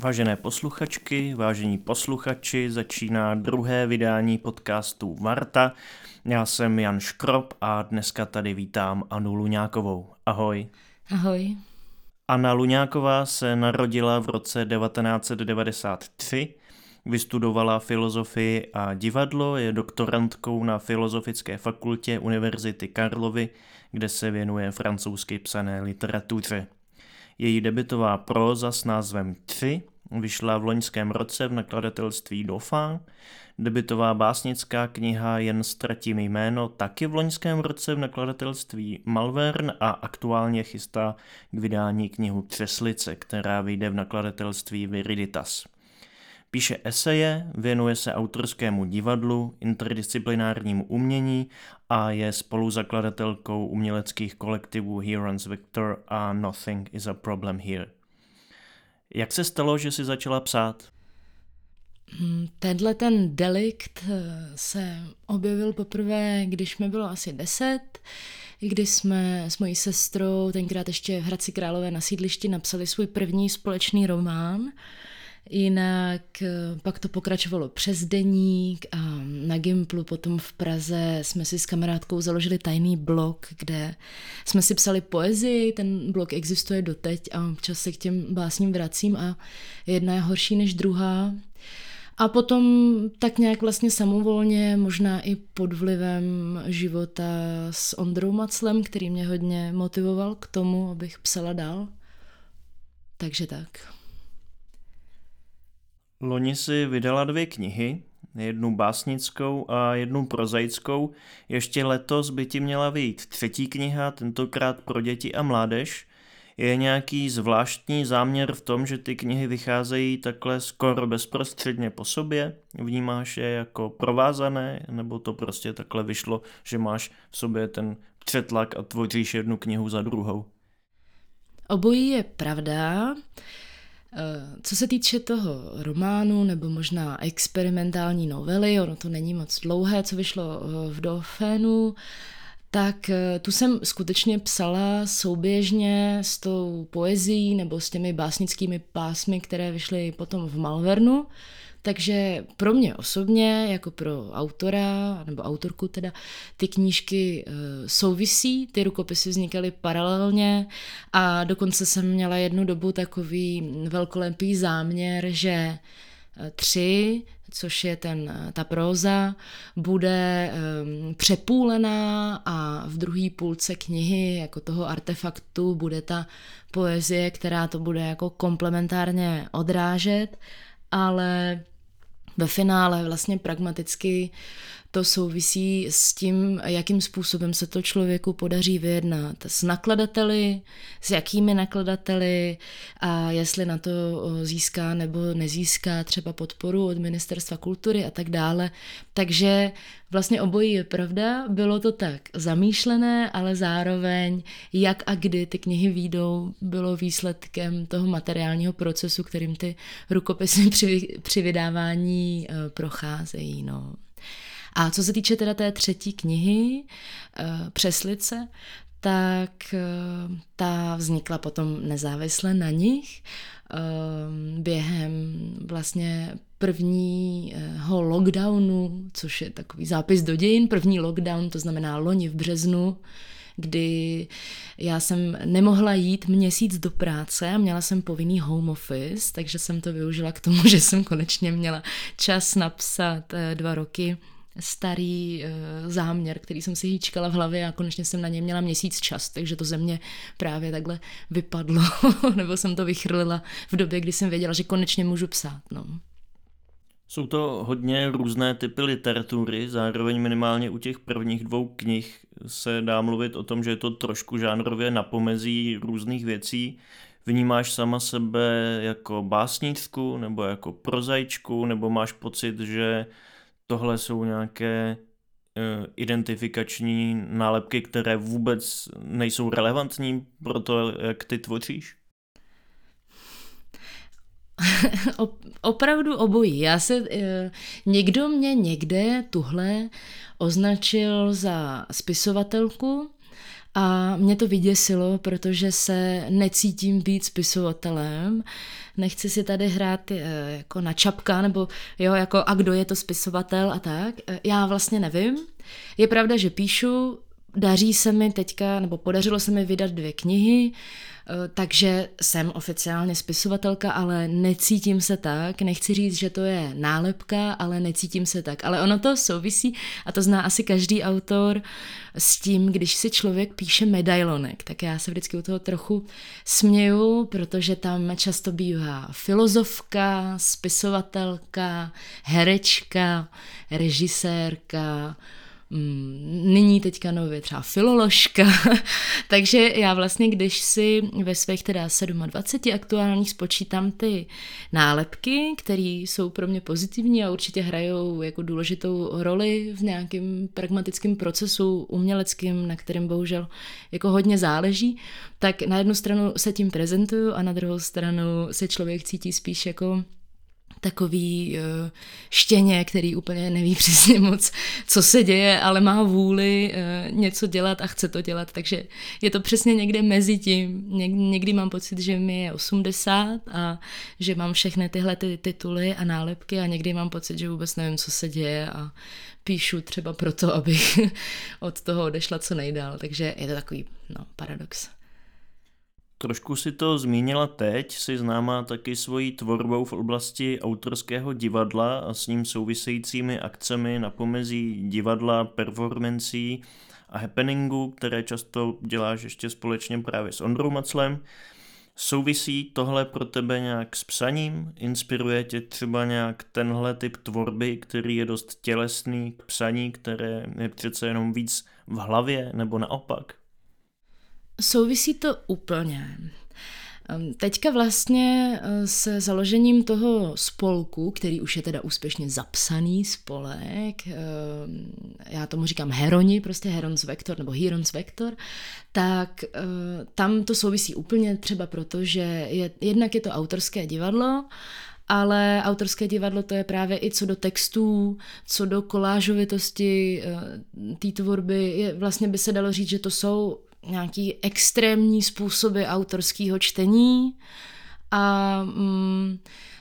Vážené posluchačky, vážení posluchači, začíná druhé vydání podcastu Marta. Já jsem Jan Škrop a dneska tady vítám Anu Luňákovou. Ahoj. Ahoj. Anna Luňáková se narodila v roce 1993, vystudovala filozofii a divadlo, je doktorantkou na Filozofické fakultě Univerzity Karlovy, kde se věnuje francouzsky psané literatuře. Její debitová próza s názvem Tři vyšla v loňském roce v nakladatelství Dauphin. Debitová básnická kniha Jen ztratím jméno taky v loňském roce v nakladatelství Malvern a aktuálně chystá k vydání knihu Třeslice, která vyjde v nakladatelství Viriditas. Píše eseje, věnuje se autorskému divadlu, interdisciplinárnímu umění a je spoluzakladatelkou uměleckých kolektivů Heroes Victor a Nothing is a Problem Here. Jak se stalo, že si začala psát? Hmm, tenhle ten delikt eh, se objevil poprvé, když mi bylo asi deset, kdy jsme s mojí sestrou, tenkrát ještě v Hradci Králové na sídlišti, napsali svůj první společný román. Jinak eh, pak to pokračovalo přes deník a na Gimplu potom v Praze jsme si s kamarádkou založili tajný blog, kde jsme si psali poezii, ten blog existuje doteď a občas se k těm básním vracím a jedna je horší než druhá. A potom tak nějak vlastně samovolně, možná i pod vlivem života s Ondrou Maclem, který mě hodně motivoval k tomu, abych psala dál. Takže tak. Loni si vydala dvě knihy, jednu básnickou a jednu prozaickou. Ještě letos by ti měla vyjít třetí kniha, tentokrát pro děti a mládež. Je nějaký zvláštní záměr v tom, že ty knihy vycházejí takhle skoro bezprostředně po sobě? Vnímáš je jako provázané, nebo to prostě takhle vyšlo, že máš v sobě ten přetlak a tvoříš jednu knihu za druhou? Obojí je pravda. Eh, co se týče toho románu nebo možná experimentální novely, ono to není moc dlouhé, co vyšlo eh, v Dauphinu, tak eh, tu jsem skutečně psala souběžně s tou poezí nebo s těmi básnickými pásmy, které vyšly potom v Malvernu. Takže pro mě osobně, jako pro autora, nebo autorku teda, ty knížky uh, souvisí, ty rukopisy vznikaly paralelně a dokonce jsem měla jednu dobu takový velkolepý záměr, že eh, tři, což je ten, eh, ta próza, bude um, přepůlená a v druhé půlce knihy, jako toho artefaktu, bude ta poezie, která to bude jako komplementárně odrážet, ale ve finále vlastně pragmaticky to souvisí s tím, jakým způsobem se to člověku podaří vyjednat s nakladateli, s jakými nakladateli a jestli na to získá nebo nezíská třeba podporu od ministerstva kultury a tak dále. Takže vlastně obojí je pravda, bylo to tak zamýšlené, ale zároveň jak a kdy ty knihy výjdou, bylo výsledkem toho materiálního procesu, kterým ty rukopisy při, při vydávání uh, procházejí. No. A co se týče teda té třetí knihy, uh, Přeslice, tak uh, ta vznikla potom nezávisle na nich během vlastně prvního lockdownu, což je takový zápis do dějin, první lockdown, to znamená loni v březnu, kdy já jsem nemohla jít měsíc do práce a měla jsem povinný home office, takže jsem to využila k tomu, že jsem konečně měla čas napsat eh, dva roky starý uh, záměr, který jsem si hýčkala v hlavě a konečně jsem na něj měla měsíc čas, takže to ze mě právě takhle vypadlo, nebo jsem to vychrlila v době, kdy jsem věděla, že konečně můžu psát. No. Jsou to hodně různé typy literatury, zároveň minimálně u těch prvních dvou knih se dá mluvit o tom, že je to trošku žánrově napomezí různých věcí. Vnímáš sama sebe jako básničku nebo jako prozaičku, nebo máš pocit, že tohle jsou nějaké uh, identifikační nálepky, které vůbec nejsou relevantní pro to, jak ty tvoříš? Opravdu obojí. Já se, uh, někdo mě někde tuhle označil za spisovatelku, A mě to vyděsilo, protože se necítím být spisovatelem. Nechci si tady hrát eh, jako na čapka, nebo jo, jako a kdo je to spisovatel a tak. Eh, já vlastně nevím. Je pravda, že píšu, daří se mi teďka, nebo podařilo se mi vydat dvě knihy, takže jsem oficiálně spisovatelka, ale necítím se tak. Nechci říct, že to je nálepka, ale necítím se tak. Ale ono to souvisí, a to zná asi každý autor, s tím, když si člověk píše medailonek, tak já se vždycky u toho trochu směju, protože tam často bývá filozofka, spisovatelka, herečka, režisérka, nyní teďka nově třeba filoložka, takže já vlastně, když si ve svých teda 27 aktuálních spočítám ty nálepky, které jsou pro mě pozitivní a určitě hrajou jako důležitou roli v nějakém pragmatickém procesu uměleckým, na kterém bohužel jako hodně záleží, tak na jednu stranu se tím prezentuju a na druhou stranu se člověk cítí spíš jako takový uh, štěně, který úplně neví přesně moc, co se děje, ale má vůli uh, něco dělat a chce to dělat, takže je to přesně někde mezi tím. Něk, někdy mám pocit, že mi je 80 a že mám všechny tyhle ty tituly a nálepky a někdy mám pocit, že vůbec nevím, co se děje a píšu třeba proto, abych od toho odešla co nejdál, takže je to takový no, paradox. Trošku si to zmínila teď, si známá taky svojí tvorbou v oblasti autorského divadla a s ním souvisejícími akcemi na pomezí divadla, performancí a happeningu, které často děláš ještě společně právě s Ondrou Maclem. Souvisí tohle pro tebe nějak s psaním? Inspiruje tě třeba nějak tenhle typ tvorby, který je dost tělesný k psaní, které je přece jenom víc v hlavě, nebo naopak? Souvisí to úplně. Teďka vlastně eh, se založením toho spolku, který už je teda úspěšně zapsaný spolek, já tomu říkám Heroni, prostě Herons Vector nebo Herons Vector, tak eh, tam to souvisí úplně třeba proto, že je, jednak je to autorské divadlo, ale autorské divadlo to je právě i co do textů, co do kolážovitosti eh, té tvorby, je, vlastně by se dalo říct, že to jsou nějaký extrémní způsoby autorského čtení a mm,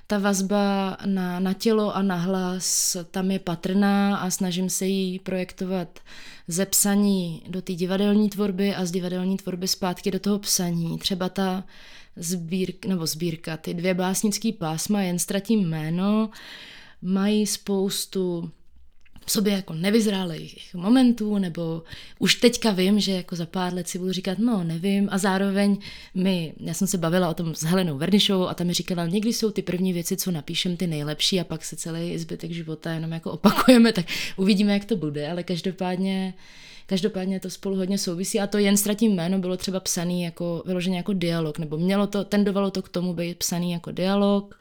ta vazba na, na tělo a na hlas tam je patrná a snažím se ji projektovat ze psaní do té divadelní tvorby a z divadelní tvorby zpátky do toho psaní. Třeba ta sbírka, nebo sbírka, ty dvě básnické pásma, jen ztratím jméno, mají spoustu v sobě jako nevyzrálých momentů, nebo už teďka vím, že jako za pár let si budu říkat, no nevím, a zároveň mi, já jsem se bavila o tom s Helenou Vernišovou a tam mi říkala, někdy jsou ty první věci, co napíšem, ty nejlepší. A pak se celý zbytek života jenom jako opakujeme, tak uvidíme, jak to bude, ale každopádně Každopádně to spolu hodně souvisí. A to jen ztratím jméno bylo třeba psaný jako vyloženě jako dialog, nebo mělo to, tendovalo to k tomu být psaný jako dialog,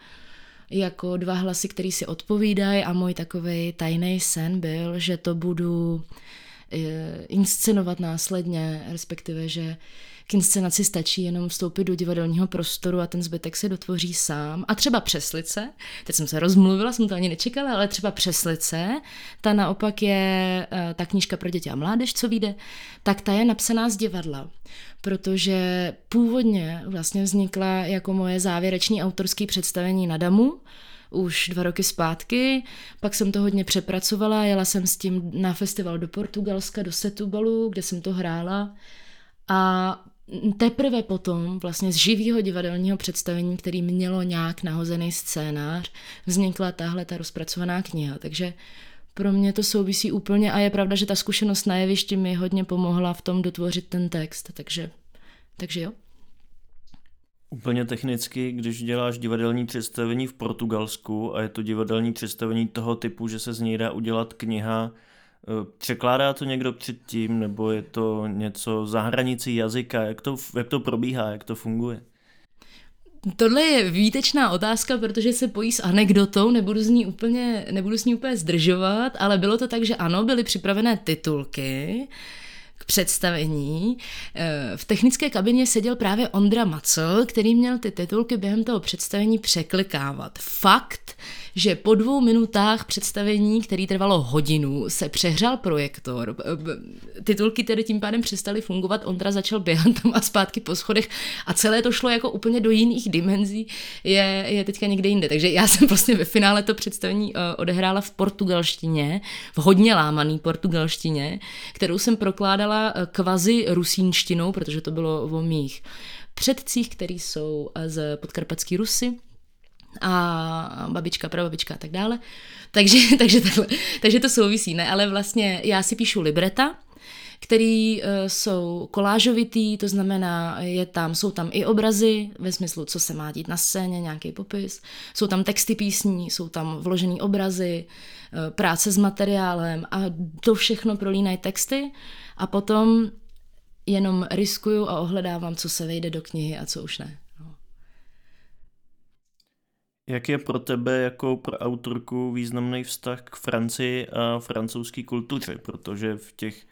jako dva hlasy, který si odpovídají a můj takový tajný sen byl, že to budu eh, inscenovat následně, respektive, že k inscenaci stačí jenom vstoupit do divadelního prostoru a ten zbytek se dotvoří sám. A třeba Přeslice, teď jsem se rozmluvila, jsem to ani nečekala, ale třeba Přeslice, ta naopak je eh, ta knížka pro děti a mládež, co vyjde, tak ta je napsaná z divadla, protože původně vlastně vznikla jako moje závěrečné autorské představení na Damu, už dva roky zpátky, pak jsem to hodně přepracovala, jela jsem s tím na festival do Portugalska, do Setubalu, kde jsem to hrála. A teprve potom vlastně z živého divadelního představení, který mělo nějak nahozený scénář, vznikla tahle ta rozpracovaná kniha. Takže pro mě to souvisí úplně a je pravda, že ta zkušenost na jevišti mi hodně pomohla v tom dotvořit ten text, takže, takže jo. Úplně technicky, když děláš divadelní představení v Portugalsku a je to divadelní představení toho typu, že se z něj dá udělat kniha, překládá to někdo předtím, nebo je to něco za hranicí jazyka? Jak to, jak to probíhá, jak to funguje? Tohle je výtečná otázka, protože se pojí s anekdotou, nebudu z ní úplně, nebudu s ní úplně zdržovat, ale bylo to tak, že ano, byly připravené titulky, k představení. Eh, v technické kabině seděl právě Ondra Macel, který měl ty titulky během toho představení překlikávat. Fakt, že po dvou minutách představení, který trvalo hodinu, se přehřál projektor. Titulky tedy tím pádem přestaly fungovat, Ondra začal běhat tam a zpátky po schodech a celé to šlo jako úplně do jiných dimenzí, je, je teďka někde jinde. Takže já jsem vlastně ve finále to představení uh, odehrála v portugalštině, v hodně lámaný portugalštině, kterou jsem prokládala uh, kvazi rusínštinou, protože to bylo o mých předcích, který jsou uh, z podkarpatský Rusy, a babička, prababička a tak dále. Takže, takže, takhle, takže to souvisí, ne? Ale vlastně já si píšu libreta, který uh, jsou kolážovitý, to znamená, je tam, jsou tam i obrazy, ve smyslu, co se má dít na scéně, nějaký popis, jsou tam texty písní, jsou tam vložený obrazy, uh, práce s materiálem a to všechno prolínají texty a potom jenom riskuju a ohledávám, co se vejde do knihy a co už ne. Jak je pro tebe jako pro autorku významný vztah k Francii a francouzské kultuře? Protože v těch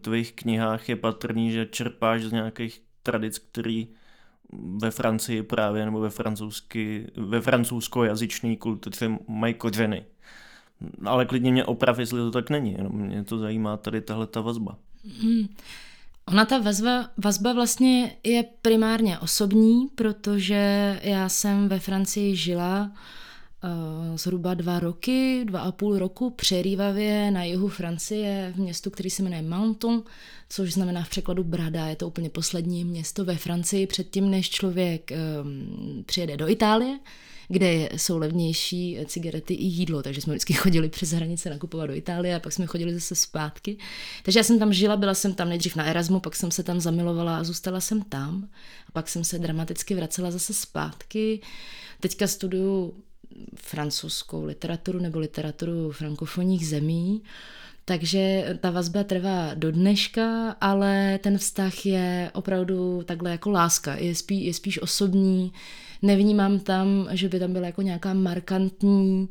tvých knihách je patrný, že čerpáš z nějakých tradic, který ve Francii právě nebo ve, francouzsky, ve francouzskojazyčné kultuře mají kořeny. Ale klidně mě oprav, jestli to tak není, jenom mě to zajímá tady tahle ta vazba. Hmm. Ona ta vazba, vazba vlastně je primárně osobní, protože já jsem ve Francii žila uh, zhruba dva roky, dva a půl roku přerývavě na jihu Francie v městu, který se jmenuje Menton, což znamená v překladu Brada. Je to úplně poslední město ve Francii předtím, než člověk um, přijede do Itálie kde jsou levnější cigarety i jídlo, takže jsme vždycky chodili přes hranice nakupovat do Itálie a pak jsme chodili zase zpátky. Takže já jsem tam žila, byla jsem tam nejdřív na Erasmu, pak jsem se tam zamilovala a zůstala jsem tam. A pak jsem se dramaticky vracela zase zpátky. Teďka studuju francouzskou literaturu nebo literaturu frankofonních zemí. Takže ta vazba trvá do dneška, ale ten vztah je opravdu takhle jako láska. Je, spí, je spíš osobní, nevnímám tam, že by tam byla jako nějaká markantní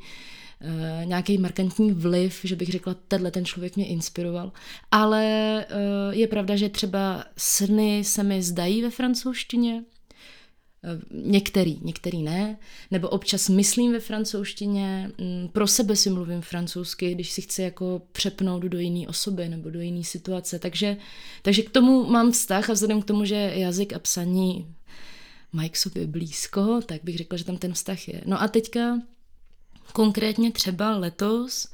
Uh, nějaký markantní vliv, že bych řekla, tenhle ten člověk mě inspiroval. Ale uh, je pravda, že třeba sny se mi zdají ve francouzštině, uh, některý, některý ne, nebo občas myslím ve francouzštině, um, pro sebe si mluvím francouzsky, když si chci jako přepnout do jiné osoby nebo do jiné situace. Takže, takže k tomu mám vztah a vzhledem k tomu, že jazyk a psaní mají k sobě blízko, tak bych řekla, že tam ten vztah je. No a teďka konkrétně třeba letos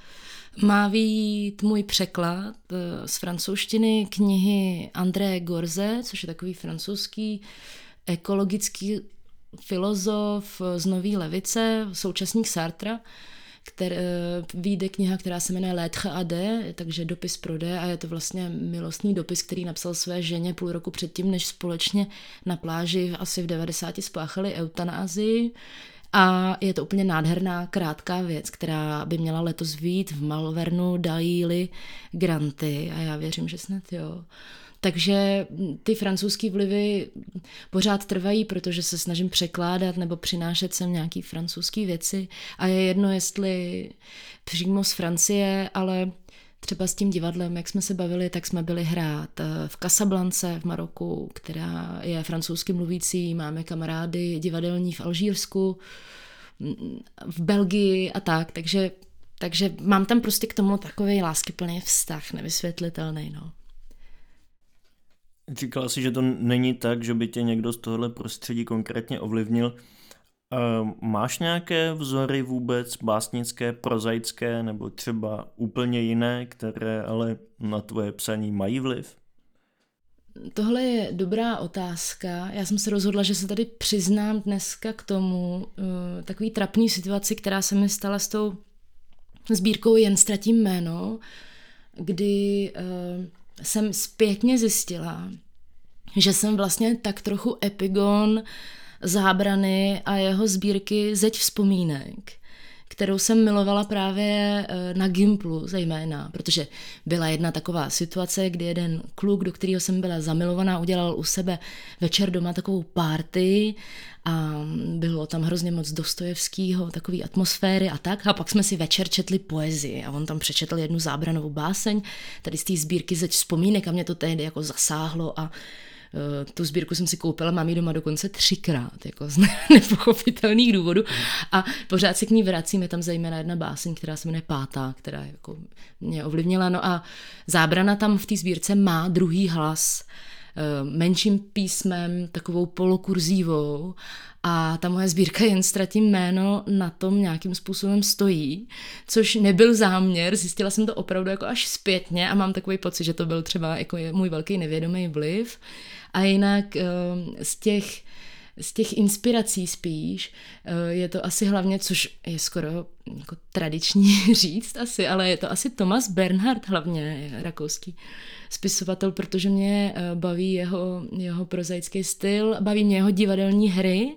má výjít můj překlad eh, z francouzštiny knihy André Gorze, což je takový francouzský ekologický filozof z Nový levice, současník Sartra, který, eh, vyjde kniha, která se jmenuje Lettre a D, takže dopis pro D a je to vlastně milostný dopis, který napsal své ženě půl roku předtím, než společně na pláži asi v 90 spáchali eutanázii. A je to úplně nádherná, krátká věc, která by měla letos vít v Malvernu, dají granty a já věřím, že snad jo. Takže ty francouzské vlivy pořád trvají, protože se snažím překládat nebo přinášet sem nějaký francouzské věci a je jedno, jestli přímo z Francie, ale třeba s tím divadlem, jak jsme se bavili, tak jsme byli hrát eh, v Casablance v Maroku, která je francouzsky mluvící, máme kamarády divadelní v Alžírsku, mm, v Belgii a tak, takže, takže mám tam prostě k tomu takový láskyplný vztah, nevysvětlitelný, no. Říkala si, že to není tak, že by tě někdo z tohohle prostředí konkrétně ovlivnil. Máš nějaké vzory vůbec básnické, prozaické nebo třeba úplně jiné, které ale na tvoje psaní mají vliv? Tohle je dobrá otázka. Já jsem se rozhodla, že se tady přiznám dneska k tomu uh, takový trapný situaci, která se mi stala s tou sbírkou Jen ztratím jméno, kdy uh, jsem zpětně zjistila, že jsem vlastně tak trochu epigon zábrany a jeho sbírky zeď vzpomínek, kterou jsem milovala právě eh, na Gimplu zejména, protože byla jedna taková situace, kdy jeden kluk, do kterého jsem byla zamilovaná, udělal u sebe večer doma takovou party a bylo tam hrozně moc Dostojevského, takové atmosféry a tak. A pak jsme si večer četli poezii a on tam přečetl jednu zábranovou báseň, tady z té sbírky zeď vzpomínek a mě to tehdy jako zasáhlo a tu sbírku jsem si koupila, mám ji doma dokonce třikrát, jako z nepochopitelných důvodů. A pořád se k ní vracím, je tam zejména jedna báseň, která se jmenuje Pátá, která jako mě ovlivnila. No a zábrana tam v té sbírce má druhý hlas Eh, menším písmem, takovou polokurzívou a ta moje sbírka jen ztratím jméno na tom nějakým způsobem stojí, což nebyl záměr, zjistila jsem to opravdu jako až zpětně a mám takový pocit, že to byl třeba jako můj velký nevědomý vliv. A jinak eh, z těch z těch inspirací spíš eh, je to asi hlavně, což je skoro jako tradiční říct asi, ale je to asi Thomas Bernhard hlavně, rakouský spisovatel, protože mě eh, baví jeho, jeho prozaický styl, baví mě jeho divadelní hry.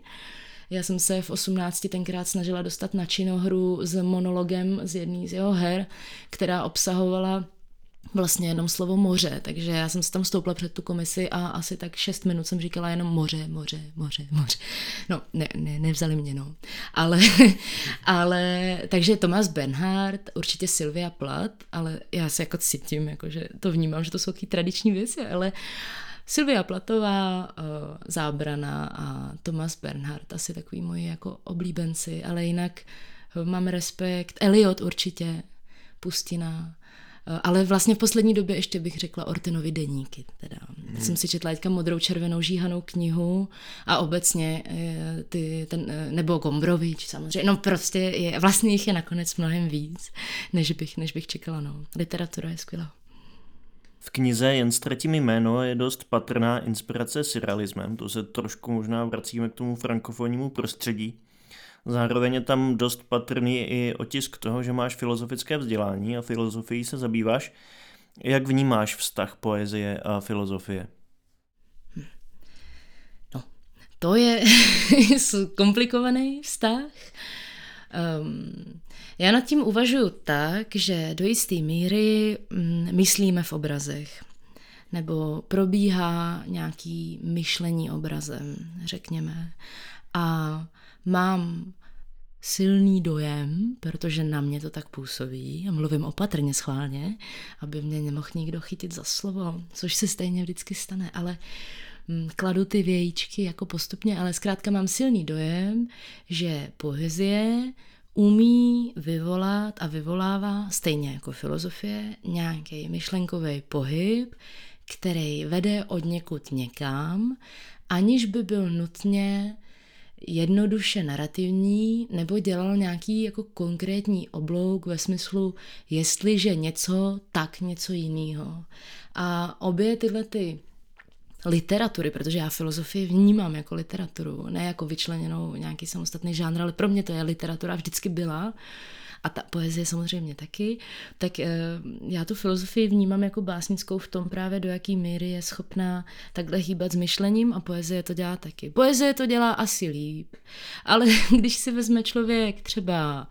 Já jsem se v 18 tenkrát snažila dostat na činohru s monologem z jedné z jeho her, která obsahovala vlastně jenom slovo moře, takže já jsem se tam stoupla před tu komisi a asi tak šest minut jsem říkala jenom moře, moře, moře, moře. No, ne, ne, nevzali mě, no. Ale, ale, takže Thomas Bernhard, určitě Sylvia Plath, ale já se jako cítím, jako, že to vnímám, že to jsou taky tradiční věci, ale Sylvia Platová, uh, Zábrana a Thomas Bernhard, asi takový moji jako oblíbenci, ale jinak mám respekt. Eliot určitě, Pustina, Eh, ale vlastně v poslední době ještě bych řekla Ortenovi deníky. Teda. Hmm. Jsem si četla teďka modrou červenou žíhanou knihu a obecně eh, ty, ten, eh, nebo Gombrovič samozřejmě. No prostě je, vlastně jich je nakonec mnohem víc, než bych, než bych čekala. No. Literatura je skvělá. V knize Jen ztratím jméno je dost patrná inspirace surrealismem, to se trošku možná vracíme k tomu frankofonnímu prostředí. Zároveň je tam dost patrný i otisk toho, že máš filozofické vzdělání a filozofii se zabýváš. Jak vnímáš vztah poezie a filozofie? No, to je komplikovaný vztah. Um, já nad tím uvažuji tak, že do jisté míry um, myslíme v obrazech nebo probíhá nějaký myšlení obrazem, řekněme. A mám silný dojem, protože na mě to tak působí, a mluvím opatrně schválně, aby mě nemohl nikdo chytit za slovo, což se stejně vždycky stane, ale mm, kladu ty vějíčky jako postupně, ale zkrátka mám silný dojem, že poezie umí vyvolat a vyvolává, stejně jako filozofie, nějaký myšlenkový pohyb, který vede od někud někam, aniž by byl nutně jednoduše narrativní nebo dělal nějaký jako konkrétní oblouk ve smyslu jestliže něco, tak něco jiného. A obě tyhle ty literatury, protože já filozofii vnímám jako literaturu, ne jako vyčleněnou nějaký samostatný žánr, ale pro mě to je literatura, vždycky byla a ta poezie samozřejmě taky, tak eh, já tu filozofii vnímám jako básnickou v tom právě, do jaký míry je schopná takhle hýbat s myšlením a poezie to dělá taky. Poezie to dělá asi líp, ale když si vezme člověk třeba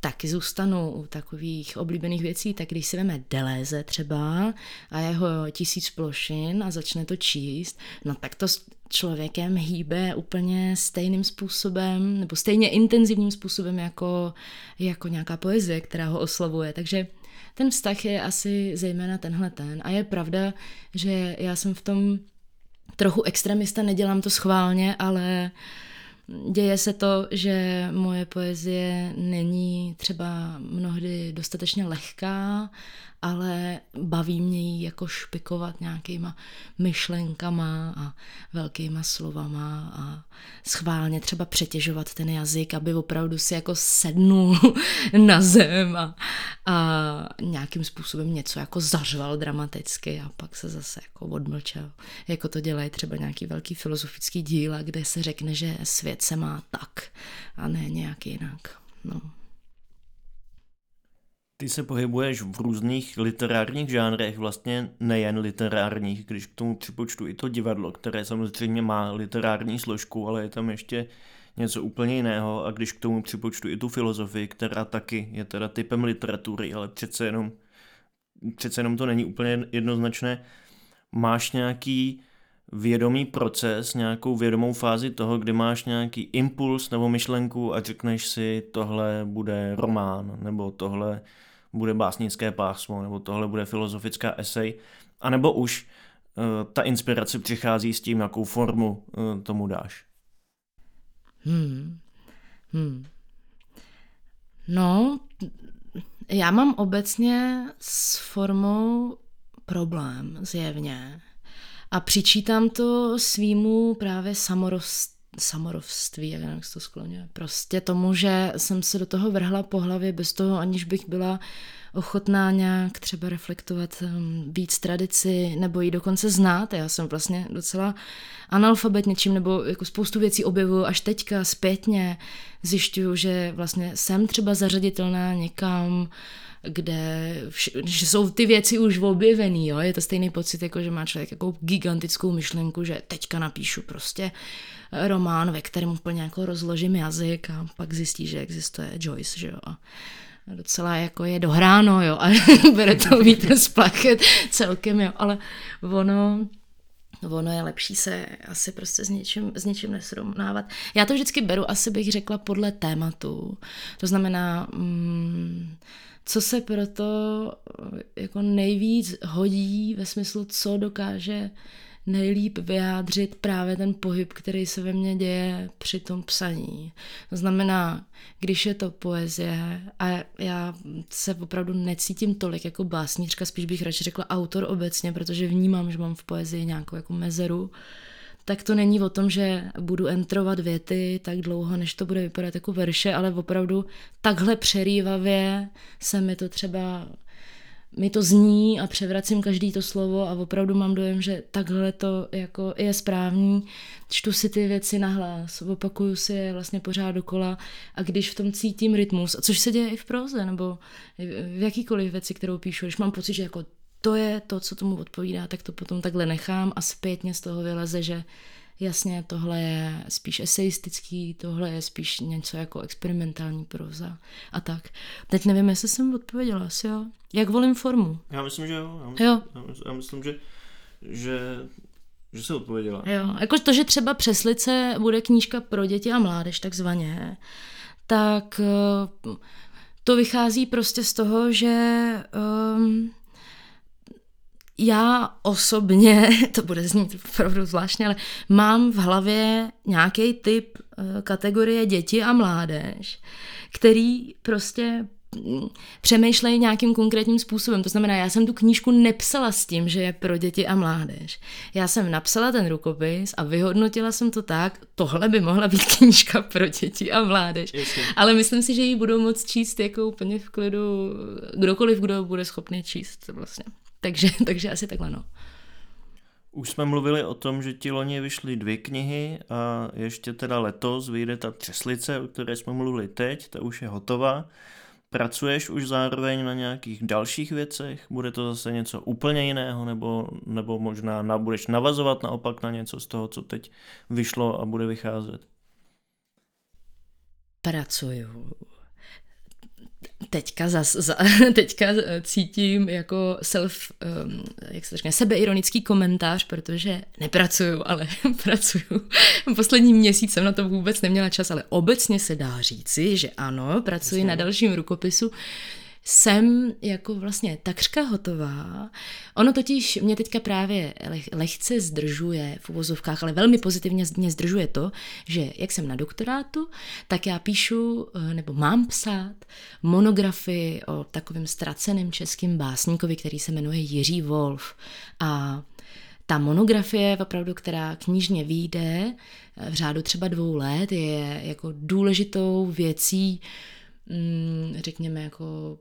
taky zůstanu u takových oblíbených věcí, tak když si veme Deléze třeba a jeho tisíc plošin a začne to číst, no tak to člověkem hýbe úplně stejným způsobem nebo stejně intenzivním způsobem jako, jako nějaká poezie, která ho oslavuje. Takže ten vztah je asi zejména tenhle ten. A je pravda, že já jsem v tom trochu extremista, nedělám to schválně, ale Děje se to, že moje poezie není třeba mnohdy dostatečně lehká ale baví mě jí jako špikovat nějakýma myšlenkama a velkýma slovama a schválně třeba přetěžovat ten jazyk, aby opravdu si jako sednul na zem a, a nějakým způsobem něco jako zařval dramaticky a pak se zase jako odmlčel. Jako to dělají třeba nějaký velký filozofický díla, kde se řekne, že svět se má tak a ne nějak jinak. No. Ty se pohybuješ v různých literárních žánrech, vlastně nejen literárních, když k tomu připočtu i to divadlo, které samozřejmě má literární složku, ale je tam ještě něco úplně jiného. A když k tomu připočtu i tu filozofii, která taky je teda typem literatury, ale přece jenom, přece jenom to není úplně jednoznačné, máš nějaký vědomý proces, nějakou vědomou fázi toho, kdy máš nějaký impuls nebo myšlenku a řekneš si, tohle bude román, nebo tohle bude básnické pásmo, nebo tohle bude filozofická esej, anebo už ta inspirace přichází s tím, jakou formu tomu dáš? Hmm. Hmm. No, já mám obecně s formou problém, zjevně. A přičítám to svýmu právě samorost, samorovství, jak nevím, to skloňuje. Prostě tomu, že jsem se do toho vrhla po hlavě bez toho, aniž bych byla ochotná nějak třeba reflektovat um, víc tradici nebo ji dokonce znát. Já jsem vlastně docela analfabet něčím nebo jako spoustu věcí objevuju až teďka zpětně. Zjišťuju, že vlastně jsem třeba zařaditelná někam, kde že jsou ty věci už objevený, jo? je to stejný pocit, jako že má člověk jako gigantickou myšlenku, že teďka napíšu prostě román, ve kterém úplně jako rozložím jazyk a pak zjistí, že existuje Joyce, že jo. A docela jako je dohráno, jo, a bere to vítr z celkem, jo, ale ono, ono je lepší se asi prostě s něčím, s něčím nesrovnávat. Já to vždycky beru, asi bych řekla, podle tématu. To znamená, mm, co se proto jako nejvíc hodí ve smyslu, co dokáže nejlíp vyjádřit právě ten pohyb, který se ve mně děje při tom psaní. To znamená, když je to poezie a já se opravdu necítím tolik jako básnířka, spíš bych radši řekla autor obecně, protože vnímám, že mám v poezii nějakou jako mezeru, tak to není o tom, že budu entrovat věty tak dlouho, než to bude vypadat jako verše, ale opravdu takhle přerývavě se mi to třeba mi to zní a převracím každý to slovo a opravdu mám dojem, že takhle to jako je správný. Čtu si ty věci nahlas, opakuju si je vlastně pořád dokola a když v tom cítím rytmus, a což se děje i v proze, nebo v jakýkoliv věci, kterou píšu, když mám pocit, že jako to je to, co tomu odpovídá, tak to potom takhle nechám a zpětně z toho vyleze, že jasně, tohle je spíš eseistický, tohle je spíš něco jako experimentální proza a tak. Teď nevím, jestli jsem odpověděla, asi jo. Jak volím formu? Já myslím, že jo. Já myslím, jo. Já myslím, já myslím že, že že se odpověděla. Jo, jako to, že třeba Přeslice bude knížka pro děti a mládež takzvaně, tak eh, to vychází prostě z toho, že um, já osobně, to bude znít opravdu zvláštně, ale mám v hlavě nějaký typ eh, kategorie děti a mládež, který prostě mm, přemýšlejí nějakým konkrétním způsobem. To znamená, já jsem tu knížku nepsala s tím, že je pro děti a mládež. Já jsem napsala ten rukopis a vyhodnotila jsem to tak, tohle by mohla být knížka pro děti a mládež. Jasně. Ale myslím si, že ji budou moc číst jako úplně v klidu kdokoliv, kdo bude schopný číst vlastně. Takže, takže asi takhle no. Už jsme mluvili o tom, že ti loni vyšly dvě knihy a ještě teda letos vyjde ta Třeslice, o které jsme mluvili teď, ta už je hotová. Pracuješ už zároveň na nějakých dalších věcech? Bude to zase něco úplně jiného, nebo, nebo možná na, budeš navazovat naopak na něco z toho, co teď vyšlo a bude vycházet? Pracuju teďka, zas, za, teďka cítím jako self, um, jak se řekne, sebeironický komentář, protože nepracuju, ale pracuju. Poslední měsíc jsem na to vůbec neměla čas, ale obecně se dá říci, že ano, pracuji Jasně. na dalším rukopisu, jsem jako vlastně takřka hotová. Ono totiž mě teďka právě lehce zdržuje v uvozovkách, ale velmi pozitivně mě zdržuje to, že jak jsem na doktorátu, tak já píšu, eh, nebo mám psát monografii o takovém ztraceném českým básníkovi, který se jmenuje Jiří Wolf. A ta monografie, opravdu, která knižně vyjde eh, v řádu třeba dvou let, je jako důležitou věcí řekněme, jako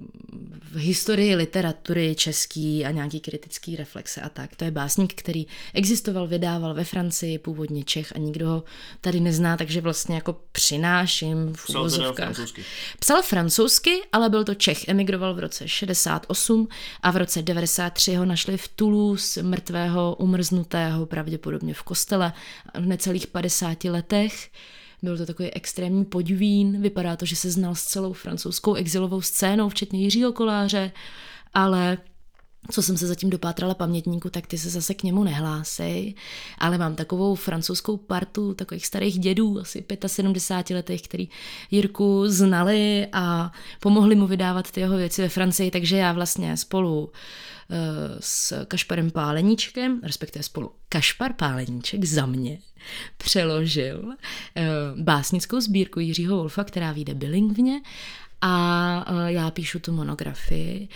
v historii literatury český a nějaký kritický reflexe a tak. To je básník, který existoval, vydával ve Francii, původně Čech a nikdo ho tady nezná, takže vlastně jako přináším v Psal francouzsky. Psal francouzsky, ale byl to Čech. Emigroval v roce 68 a v roce 93 ho našli v Toulouse, mrtvého, umrznutého, pravděpodobně v kostele v necelých 50 letech. Byl to takový extrémní podvín, vypadá to, že se znal s celou francouzskou exilovou scénou, včetně Jiřího Koláře, ale co jsem se zatím dopátrala pamětníku, tak ty se zase k němu nehlásej, ale mám takovou francouzskou partu takových starých dědů, asi 75 letech, který Jirku znali a pomohli mu vydávat ty jeho věci ve Francii, takže já vlastně spolu s Kašparem Páleníčkem, respektive spolu Kašpar Páleníček za mě přeložil eh, básnickou sbírku Jiřího Wolfa, která vyjde bilingvně a já píšu tu monografii.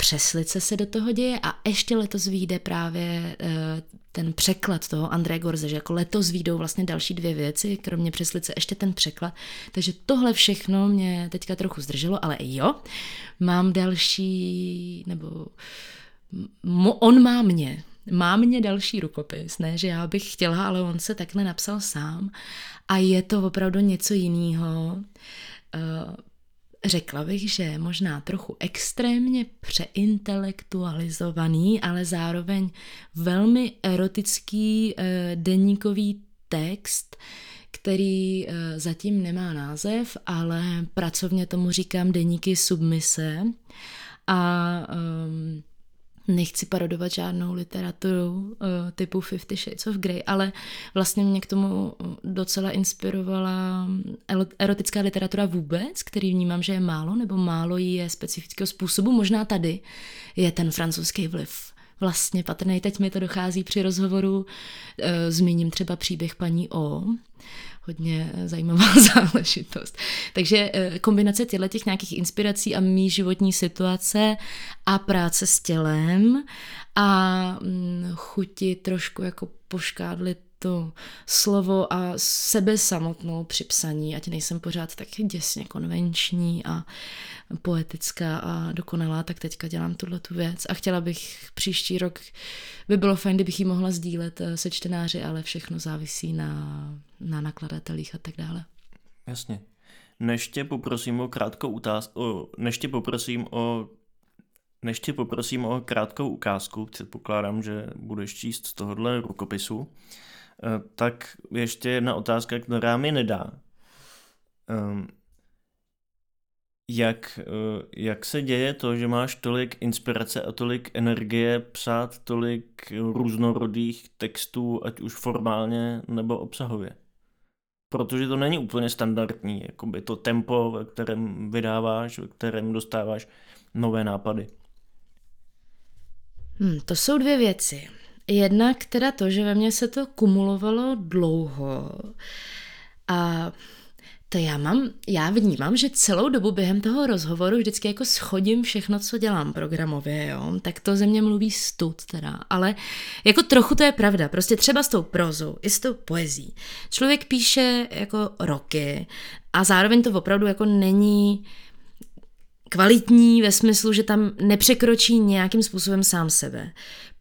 Přeslice se do toho děje a ještě letos vyjde právě ten překlad toho André Gorze, že jako letos výjdou vlastně další dvě věci, kromě přeslice ještě ten překlad, takže tohle všechno mě teďka trochu zdrželo, ale jo, mám další, nebo on má mě, má mě další rukopis, ne, že já bych chtěla, ale on se takhle napsal sám. A je to opravdu něco jiného. Řekla bych, že možná trochu extrémně přeintelektualizovaný, ale zároveň velmi erotický uh, deníkový text, který uh, zatím nemá název, ale pracovně tomu říkám deníky submise. A um, nechci parodovat žádnou literaturu uh, typu Fifty Shades of Grey, ale vlastně mě k tomu docela inspirovala erotická literatura vůbec, který vnímám, že je málo, nebo málo jí je specifického způsobu. Možná tady je ten francouzský vliv vlastně patrný. Teď mi to dochází při rozhovoru. Uh, zmíním třeba příběh paní O, hodně eh, zajímavá záležitost. Takže eh, kombinace těchto těch nějakých inspirací a mý životní situace a práce s tělem a mm, chuti trošku jako poškádlit to slovo a sebe samotnou při psaní, ať nejsem pořád tak děsně konvenční a poetická a dokonalá, tak teďka dělám tuhle tu věc a chtěla bych příští rok, by bylo fajn, kdybych ji mohla sdílet eh, se čtenáři, ale všechno závisí na, na nakladatelích a tak dále. Jasně. Než tě poprosím o krátkou utázku, než tě poprosím o než tě poprosím o krátkou ukázku, předpokládám, že budeš číst z tohohle rukopisu, tak ještě jedna otázka, která mi nedá. Ehm, jak, eh, jak se děje to, že máš tolik inspirace a tolik energie psát tolik různorodých textů, ať už formálně nebo obsahově? Protože to není úplně standardní, jakoby to tempo, ve kterém vydáváš, ve kterém dostáváš nové nápady. Hmm, to jsou dvě věci. Jednak teda to, že ve mně se to kumulovalo dlouho a to já mám, já vnímám, že celou dobu během toho rozhovoru vždycky jako schodím všechno, co dělám programově, jo, tak to ze mě mluví stud teda, ale jako trochu to je pravda, prostě třeba s tou prozou, i s tou poezí. Člověk píše jako roky a zároveň to opravdu jako není kvalitní ve smyslu, že tam nepřekročí nějakým způsobem sám sebe.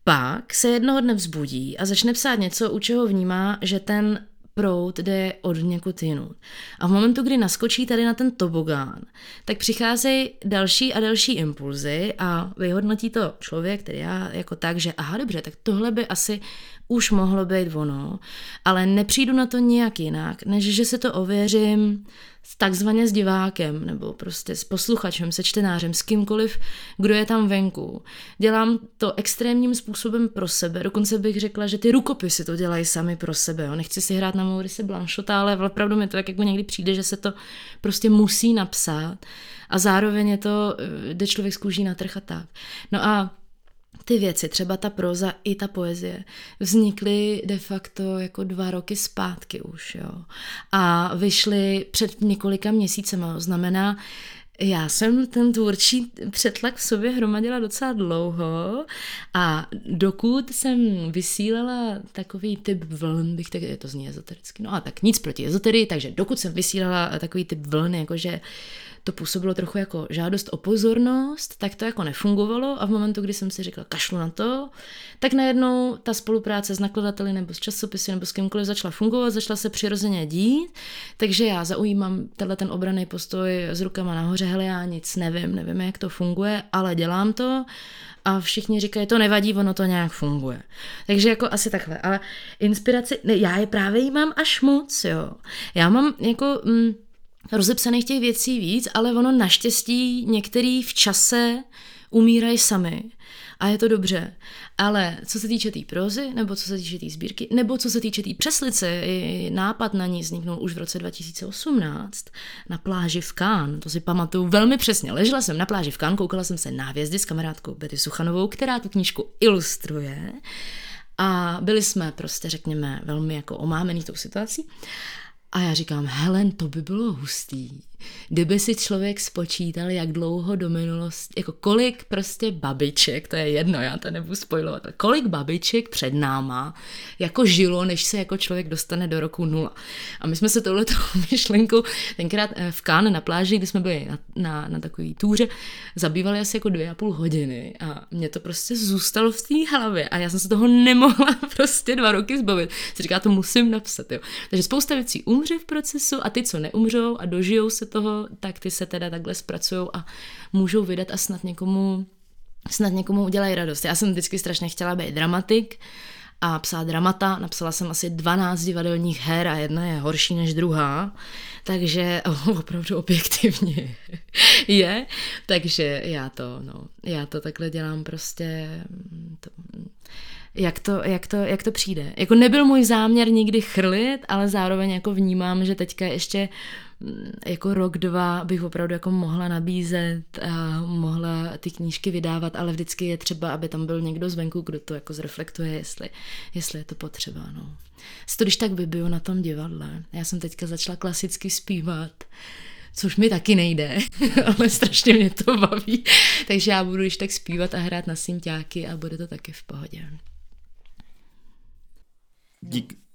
Pak se jednoho dne vzbudí a začne psát něco, u čeho vnímá, že ten prout jde od někud jinut. A v momentu, kdy naskočí tady na ten tobogán, tak přicházejí další a další impulzy a vyhodnotí to člověk, který já jako tak, že aha, dobře, tak tohle by asi už mohlo být ono, ale nepřijdu na to nějak jinak, než že se to ověřím takzvaně s divákem, nebo prostě s posluchačem, se čtenářem, s kýmkoliv, kdo je tam venku. Dělám to extrémním způsobem pro sebe, dokonce bych řekla, že ty rukopisy to dělají sami pro sebe. Jo. Nechci si hrát na Maurice Blanchota, ale opravdu mi to tak jako někdy přijde, že se to prostě musí napsat a zároveň je to, eh, jde člověk z kůží na trh a tak. No a ty věci, třeba ta proza i ta poezie, vznikly de facto jako dva roky zpátky už, jo. A vyšly před několika měsícema, znamená, já jsem ten tvůrčí přetlak v sobě hromadila docela dlouho a dokud jsem vysílala takový typ vln, bych tak, to zní ezotericky, no a tak nic proti ezoterii, takže dokud jsem vysílala takový typ vln, jakože to působilo trochu jako žádost o pozornost, tak to jako nefungovalo a v momentu, kdy jsem si řekla kašlu na to, tak najednou ta spolupráce s nakladateli nebo s časopisy nebo s kýmkoliv začala fungovat, začala se přirozeně dít, takže já zaujímám tenhle ten obraný postoj s rukama nahoře, hele já nic nevím, nevím, jak to funguje, ale dělám to a všichni říkají, to nevadí, ono to nějak funguje. Takže jako asi takhle, ale inspiraci, ne, já je právě jí mám až moc, jo. Já mám jako... Mm, rozepsaných těch věcí víc, ale ono naštěstí některý v čase umírají sami a je to dobře. Ale co se týče té tý prozy, nebo co se týče té tý sbírky, nebo co se týče té tý přeslice, nápad na ní vzniknul už v roce 2018 na pláži v Kán. To si pamatuju velmi přesně. Ležela jsem na pláži v Kán, koukala jsem se na hvězdy s kamarádkou Betty Suchanovou, která tu knížku ilustruje. A byli jsme prostě, řekněme, velmi jako omámený tou situací. A já říkám, Helen, to by bylo hustý. Kdyby si člověk spočítal, jak dlouho do minulosti, jako kolik prostě babiček, to je jedno, já to nebudu spojovat, kolik babiček před náma jako žilo, než se jako člověk dostane do roku nula. A my jsme se touhletou myšlenku tenkrát eh, v Kán na pláži, kdy jsme byli na, na, na takový túře, zabývali asi jako dvě a půl hodiny a mě to prostě zůstalo v té hlavě a já jsem se toho nemohla prostě dva roky zbavit. Se říká, to musím napsat, jo. Takže spousta věcí umře v procesu a ty, co neumřou a dožijou se toho, tak ty se teda takhle zpracují a můžou vydat a snad někomu, snad někomu udělají radost. Já jsem vždycky strašně chtěla být dramatik a psát dramata. Napsala jsem asi 12 divadelních her a jedna je horší než druhá, takže oh, opravdu objektivně je. Takže já to, no, já to takhle dělám prostě to, jak to, jak, to, jak to přijde. Jako nebyl můj záměr nikdy chrlit, ale zároveň jako vnímám, že teďka ještě mm, jako rok, dva bych opravdu jako mohla nabízet a mohla ty knížky vydávat, ale vždycky je třeba, aby tam byl někdo zvenku, kdo to jako zreflektuje, jestli, jestli je to potřeba. No. to když tak vybiju na tom divadle. Já jsem teďka začala klasicky zpívat, což mi taky nejde, ale strašně mě to baví. Takže já budu když tak zpívat a hrát na synťáky a bude to taky v pohodě. Dík, eh,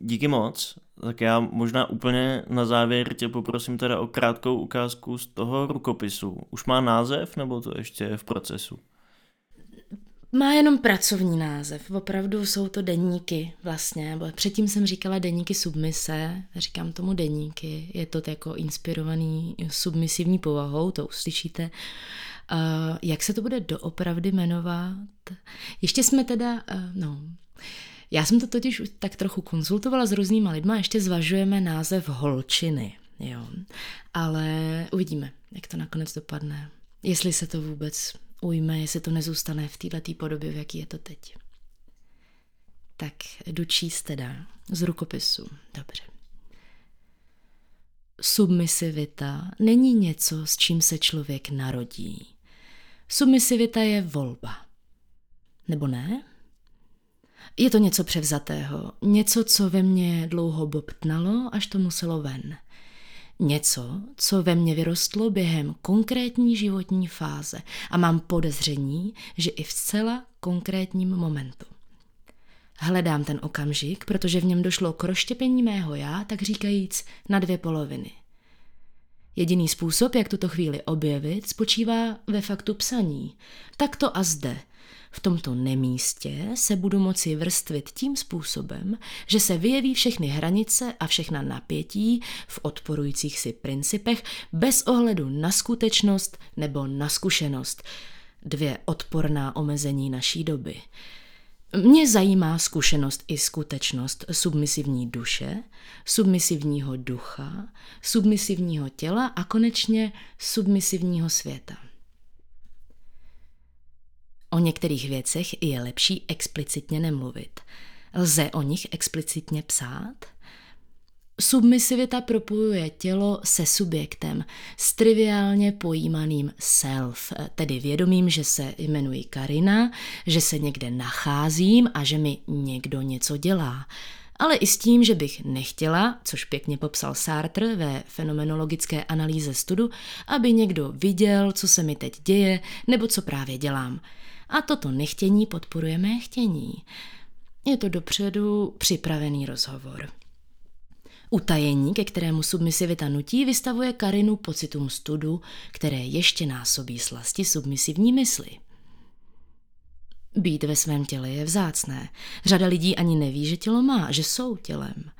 díky moc. Tak já možná úplně na závěr tě poprosím teda o krátkou ukázku z toho rukopisu. Už má název, nebo to ještě je v procesu? Má jenom pracovní název. Opravdu jsou to deníky vlastně. Předtím jsem říkala deníky submise, říkám tomu deníky. Je to jako inspirovaný submisivní povahou, to uslyšíte. Uh, jak se to bude doopravdy jmenovat? Ještě jsme teda, uh, no, já jsem to totiž tak trochu konzultovala s různýma lidma, ještě zvažujeme název holčiny, jo. Ale uvidíme, jak to nakonec dopadne. Jestli se to vůbec ujme, jestli to nezůstane v této podobě, v jaký je to teď. Tak jdu číst teda z rukopisu. Dobře. Submisivita není něco, s čím se člověk narodí. Submisivita je volba. Nebo ne? Je to něco převzatého, něco, co ve mně dlouho bobtnalo, až to muselo ven. Něco, co ve mně vyrostlo během konkrétní životní fáze a mám podezření, že i v zcela konkrétním momentu. Hledám ten okamžik, protože v něm došlo k rozštěpení mého já, tak říkajíc, na dvě poloviny. Jediný způsob, jak tuto chvíli objevit, spočívá ve faktu psaní. Tak to a zde – v tomto nemístě se budu moci vrstvit tím způsobem, že se vyjeví všechny hranice a všechna napětí v odporujících si principech bez ohledu na skutečnost nebo na zkušenost. Dvě odporná omezení naší doby. Mě zajímá zkušenost i skutečnost submisivní duše, submisivního ducha, submisivního těla a konečně submisivního světa. O některých věcech je lepší explicitně nemluvit. Lze o nich explicitně psát? Submisivita propojuje tělo se subjektem, s triviálně pojímaným self, tedy vědomím, že se jmenuji Karina, že se někde nacházím a že mi někdo něco dělá. Ale i s tím, že bych nechtěla, což pěkně popsal Sartre ve fenomenologické analýze studu, aby někdo viděl, co se mi teď děje nebo co právě dělám. A toto nechtění podporuje mé chtění. Je to dopředu připravený rozhovor. Utajení, ke kterému submisivita nutí, vystavuje Karinu pocitům studu, které ještě násobí slasti submisivní mysli. Být ve svém těle je vzácné. Řada lidí ani neví, že tělo má, že jsou tělem.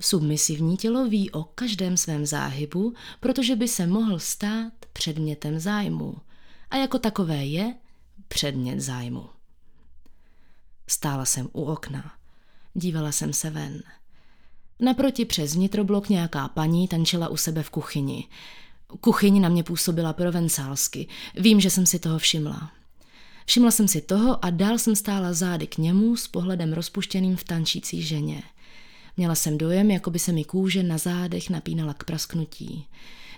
Submisivní tělo ví o každém svém záhybu, protože by se mohl stát předmětem zájmu. A jako takové je předmět zájmu. Stála jsem u okna. Dívala jsem se ven. Naproti přes vnitroblok nějaká paní tančila u sebe v kuchyni. Kuchyň na mě působila provencálsky. Vím, že jsem si toho všimla. Všimla jsem si toho a dál jsem stála zády k němu s pohledem rozpuštěným v tančící ženě. Měla jsem dojem, jako by se mi kůže na zádech napínala k prasknutí.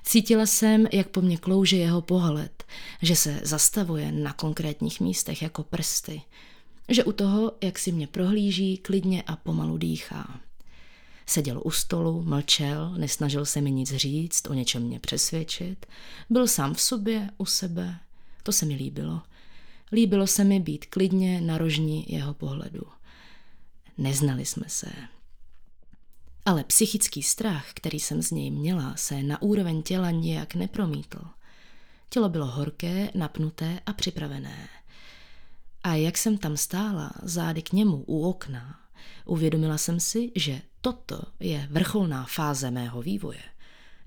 Cítila jsem, jak po mně klouže jeho pohled, že se zastavuje na konkrétních místech jako prsty, že u toho, jak si mě prohlíží, klidně a pomalu dýchá. Seděl u stolu, mlčel, nesnažil se mi nic říct, o něčem mě přesvědčit. Byl sám v sobě, u sebe. To se mi líbilo. Líbilo se mi být klidně na rožní jeho pohledu. Neznali jsme se. Ale psychický strach, který jsem z něj měla, se na úroveň těla nijak nepromítl. Tělo bylo horké, napnuté a připravené. A jak jsem tam stála, zády k němu u okna, uvědomila jsem si, že toto je vrcholná fáze mého vývoje.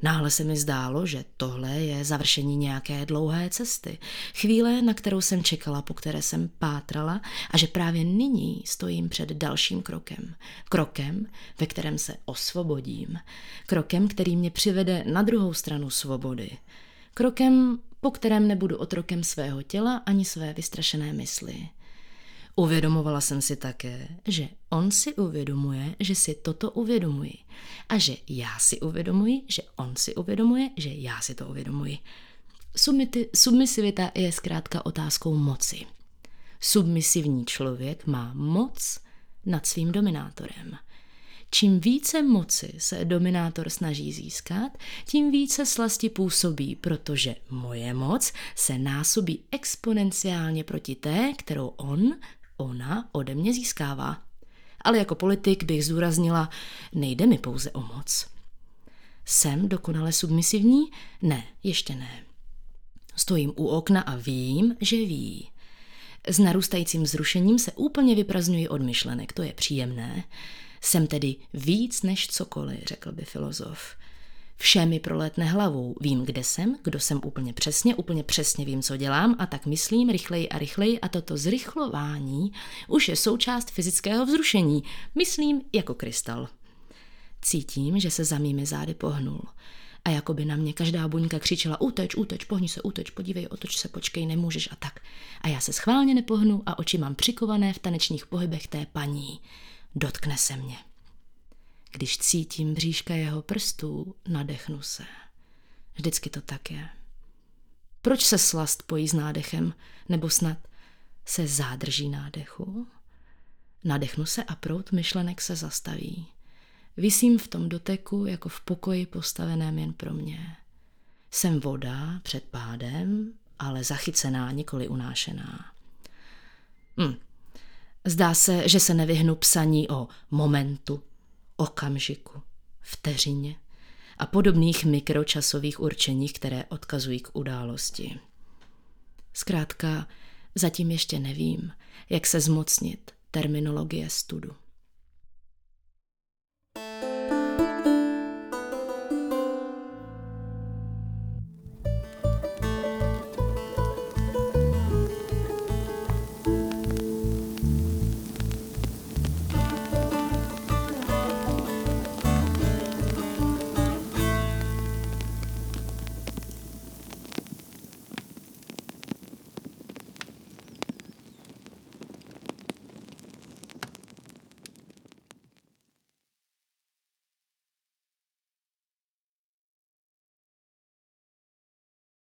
Náhle se mi zdálo, že tohle je završení nějaké dlouhé cesty, chvíle, na kterou jsem čekala, po které jsem pátrala a že právě nyní stojím před dalším krokem. Krokem, ve kterém se osvobodím. Krokem, který mě přivede na druhou stranu svobody. Krokem, po kterém nebudu otrokem svého těla ani své vystrašené mysli. Uvědomovala jsem si také, že on si uvědomuje, že si toto uvědomuji. A že já si uvědomuji, že on si uvědomuje, že já si to uvědomuji. Submisivita je zkrátka otázkou moci. Submisivní člověk má moc nad svým dominátorem. Čím více moci se dominátor snaží získat, tím více slasti působí, protože moje moc se násobí exponenciálně proti té, kterou on ona ode mě získává. Ale jako politik bych zúraznila, nejde mi pouze o moc. Jsem dokonale submisivní? Ne, ještě ne. Stojím u okna a vím, že ví. S narůstajícím zrušením se úplně vyprazňuji od myšlenek, to je příjemné. Jsem tedy víc než cokoliv, řekl by filozof. Vše mi proletne hlavou. Vím, kde jsem, kdo jsem úplně přesně, úplně přesně vím, co dělám a tak myslím rychleji a rychleji a toto zrychlování už je součást fyzického vzrušení. Myslím jako krystal. Cítím, že se za mými zády pohnul. A jako by na mě každá buňka křičela uteč, uteč, pohni se, uteč, podívej, otoč se, počkej, nemůžeš a tak. A já se schválně nepohnu a oči mám přikované v tanečních pohybech té paní. Dotkne se mě. Když cítím bříška jeho prstů, nadechnu se. Vždycky to tak je. Proč se slast pojí s nádechem, nebo snad se zádrží nádechu? Nadechnu se a prout myšlenek se zastaví. Vysím v tom doteku jako v pokoji postaveném jen pro mě. Jsem voda před pádem, ale zachycená, nikoli unášená. Hm. Zdá se, že se nevyhnu psaní o momentu, okamžiku, vteřině a podobných mikročasových určeních, které odkazují k události. Zkrátka, zatím ještě nevím, jak se zmocnit terminologie studu.